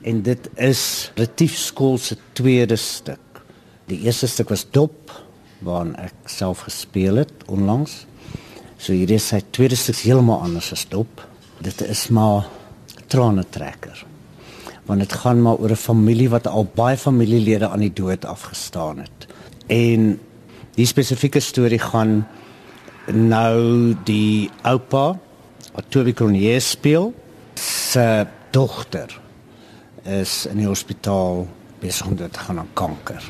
En dit is Retief Skool se tweede stuk. Die eerste stuk was Dop waarin ek self gespeel het onlangs. So hierdie is sy tweede stuk heeltemal anders as Dop. Dit is maar trane trekker. Want dit gaan maar oor 'n familie wat al baie familielede aan die dood afgestaan het. En die spesifieke storie gaan nou die oupa wat Toby Cronje speel se dogter is in die hospitaal besig om te gaan aan kanker.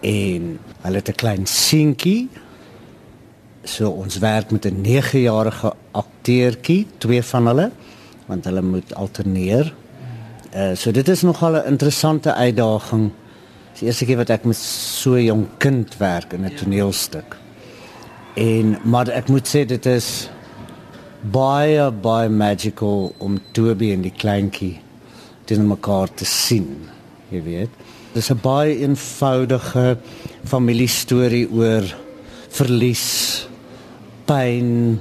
En hulle het 'n klein seentjie. So ons werk met 'n 9-jarige akteurtjie, twee van hulle, want hulle moet alterneer. Uh so dit is nogal 'n interessante uitdaging. Dis die eerste keer wat ek met so 'n jong kind werk in 'n ja. toneelstuk. En maar ek moet sê dit is baie baie magical om Toby en die kleintjie teen mekaar te sien. Jy weet. Dis 'n baie eenvoudige familiestorie oor verlies, pyn,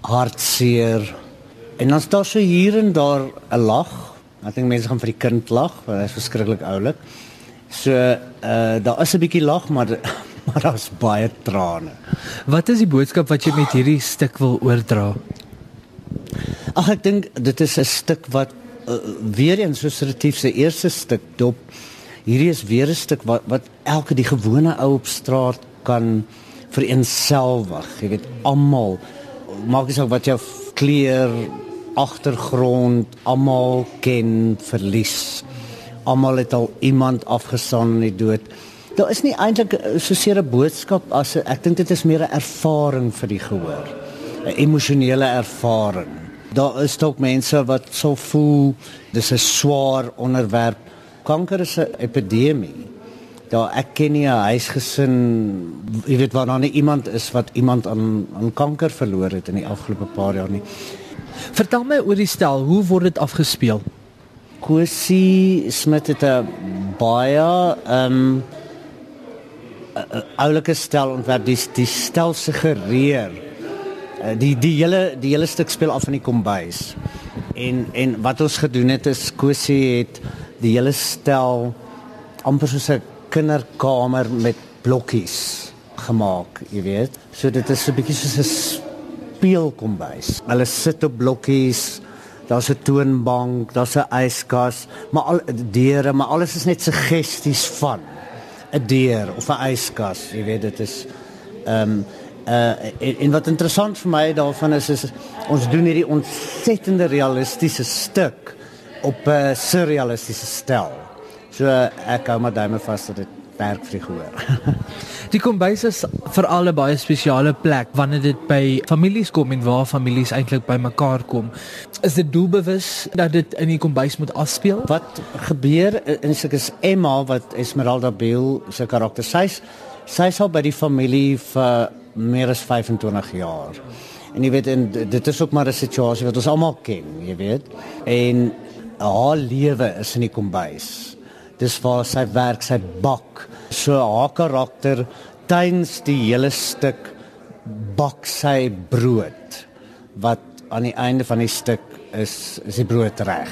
hartseer. En dan staan so hier en daar 'n lag. Ek dink mense gaan vir die kind lag, want hy is verskriklik oulik. So, uh daar is 'n bietjie lag, maar maar daar's baie trane. Wat is die boodskap wat jy met hierdie stuk wil oordra? Ag ek dink dit is 'n stuk wat weer eens soos relatief se eerste stuk dop. Hierdie is weer 'n stuk wat wat elke die gewone ou op straat kan vereenselwig. Jy weet almal maak nie saak wat jou kleur, agtergrond, almal ken verlies. Almal het al iemand afgestaan in die dood. Daar is nie eintlik so 'n boodskap as ek dink dit is meer 'n ervaring vir die gehoor. 'n Emosionele ervaring. Daar is ook mense wat so voel dis 'n swaar onderwerp. Kanker is 'n epidemie. Daar ek ken nie 'n huisgesin, jy weet waar daar nie iemand is wat iemand aan aan kanker verloor het in die afgelope paar jaar nie. Vertel my oor die stel, hoe word dit afgespeel? Kosie Smit het 'n baie ehm um, oulike stel ontwerp. Die die stel suggereer Eh, die die hele die hele stuk speel af in die kombuis. En en wat ons gedoen het is Kosie het die hele stel amper soos 'n kinderkamer met blokkies gemaak, jy weet. So dit is 'n bietjie soos 'n speelkombuis. Hulle sit op blokkies. Daar's 'n toonbank, daar's 'n yskas, maar al deure, maar alles is net suggesties van 'n deur of 'n yskas, jy weet dit is ehm um, Uh en, en wat interessant vir my daarvan is is ons doen hierdie ontsettende realistiese stuk op 'n uh, surrealistiese stel. So uh, ek hou maar duime vas dat dit werk vir die gehoor. die kombuis is vir al 'n baie spesiale plek wanneer dit by families kom en waar families eintlik bymekaar kom. Is dit doelbewus dat dit in die kombuis moet afspeel? Wat gebeur in sulke Emma wat Esmeralda Beel se karakter sy's sy sal by die familie vir meer as 25 jaar. En jy weet en dit is ook maar 'n situasie wat ons almal ken, jy weet. En haar lewe is in die kombuis. Dis waar sy werk, sy bak. So haar karakter tyds die hele stuk bak sy brood wat aan die einde van die stuk is is die brood reg.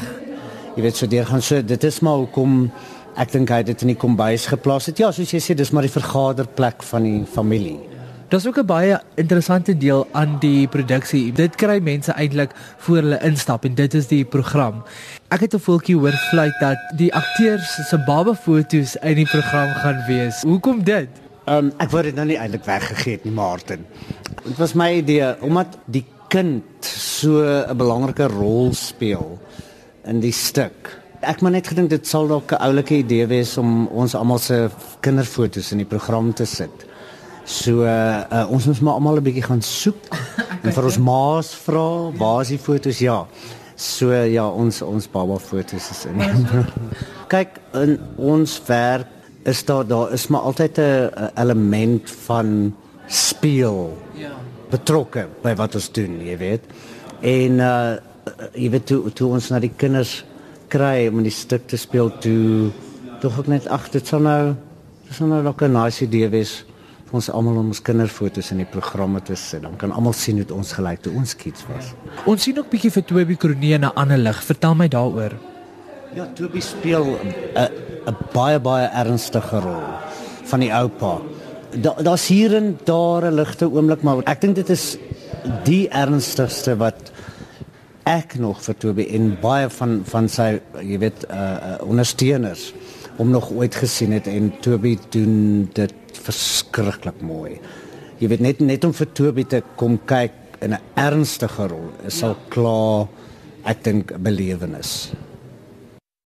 Jy weet so deur gaan so dit is maar hoekom ek dink hy het dit in die kombuis geplaas het. Ja, soos jy sê, dis maar die vergaderplek van die familie. Daar's ook 'n baie interessante deel aan die produksie. Dit kry mense eintlik voor hulle instap en dit is die program. Ek het 'n voeltjie hoor fluit dat die akteurs se baba foto's in die program gaan wees. Hoekom dit? Ehm um, ek wou dit nou nie eintlik weggegee het nie, Martin. Dit was my idee omdat die kind so 'n belangrike rol speel in die stuk. Ek maar net gedink dit sal dalk 'n oulike idee wees om ons almal se kinderfoto's in die program te sit. So uh, uh, ons moet maar almal 'n bietjie gaan soek en vir ons maas vra, waar is die foto's? Ja. So ja, ons ons baba foto's is in. Kyk, in ons werk is daar daar is maar altyd 'n element van speel. Ja. Betrokke by wat ons doen, jy weet. En uh jy weet toe toe ons na die kinders kry om die stuk te speel toe tog ek net ag dit sal nou dis nou nog 'n nice idee wees ons almal om ons kinderfoto's in die programme te sit. Dan kan almal sien hoe ons gelyk toe ons kids was. Ons sien ook bietjie vir Toby Kronee in 'n ander lig. Vertel my daaroor. Ja, Toby speel 'n 'n baie baie ernstige rol van die oupa. Daar daar's hier en daar 'n ligte oomblik, maar ek dink dit is die ernstigste wat ek nog vir Toby en baie van van sy jy weet uh, ondersteuners om nog ooit gesien het en Toby doen dit verskriklik mooi. Jy weet net net om vir Toby te kom kyk in 'n ernstige rol is al ja. klaar ek dink 'n belewenis.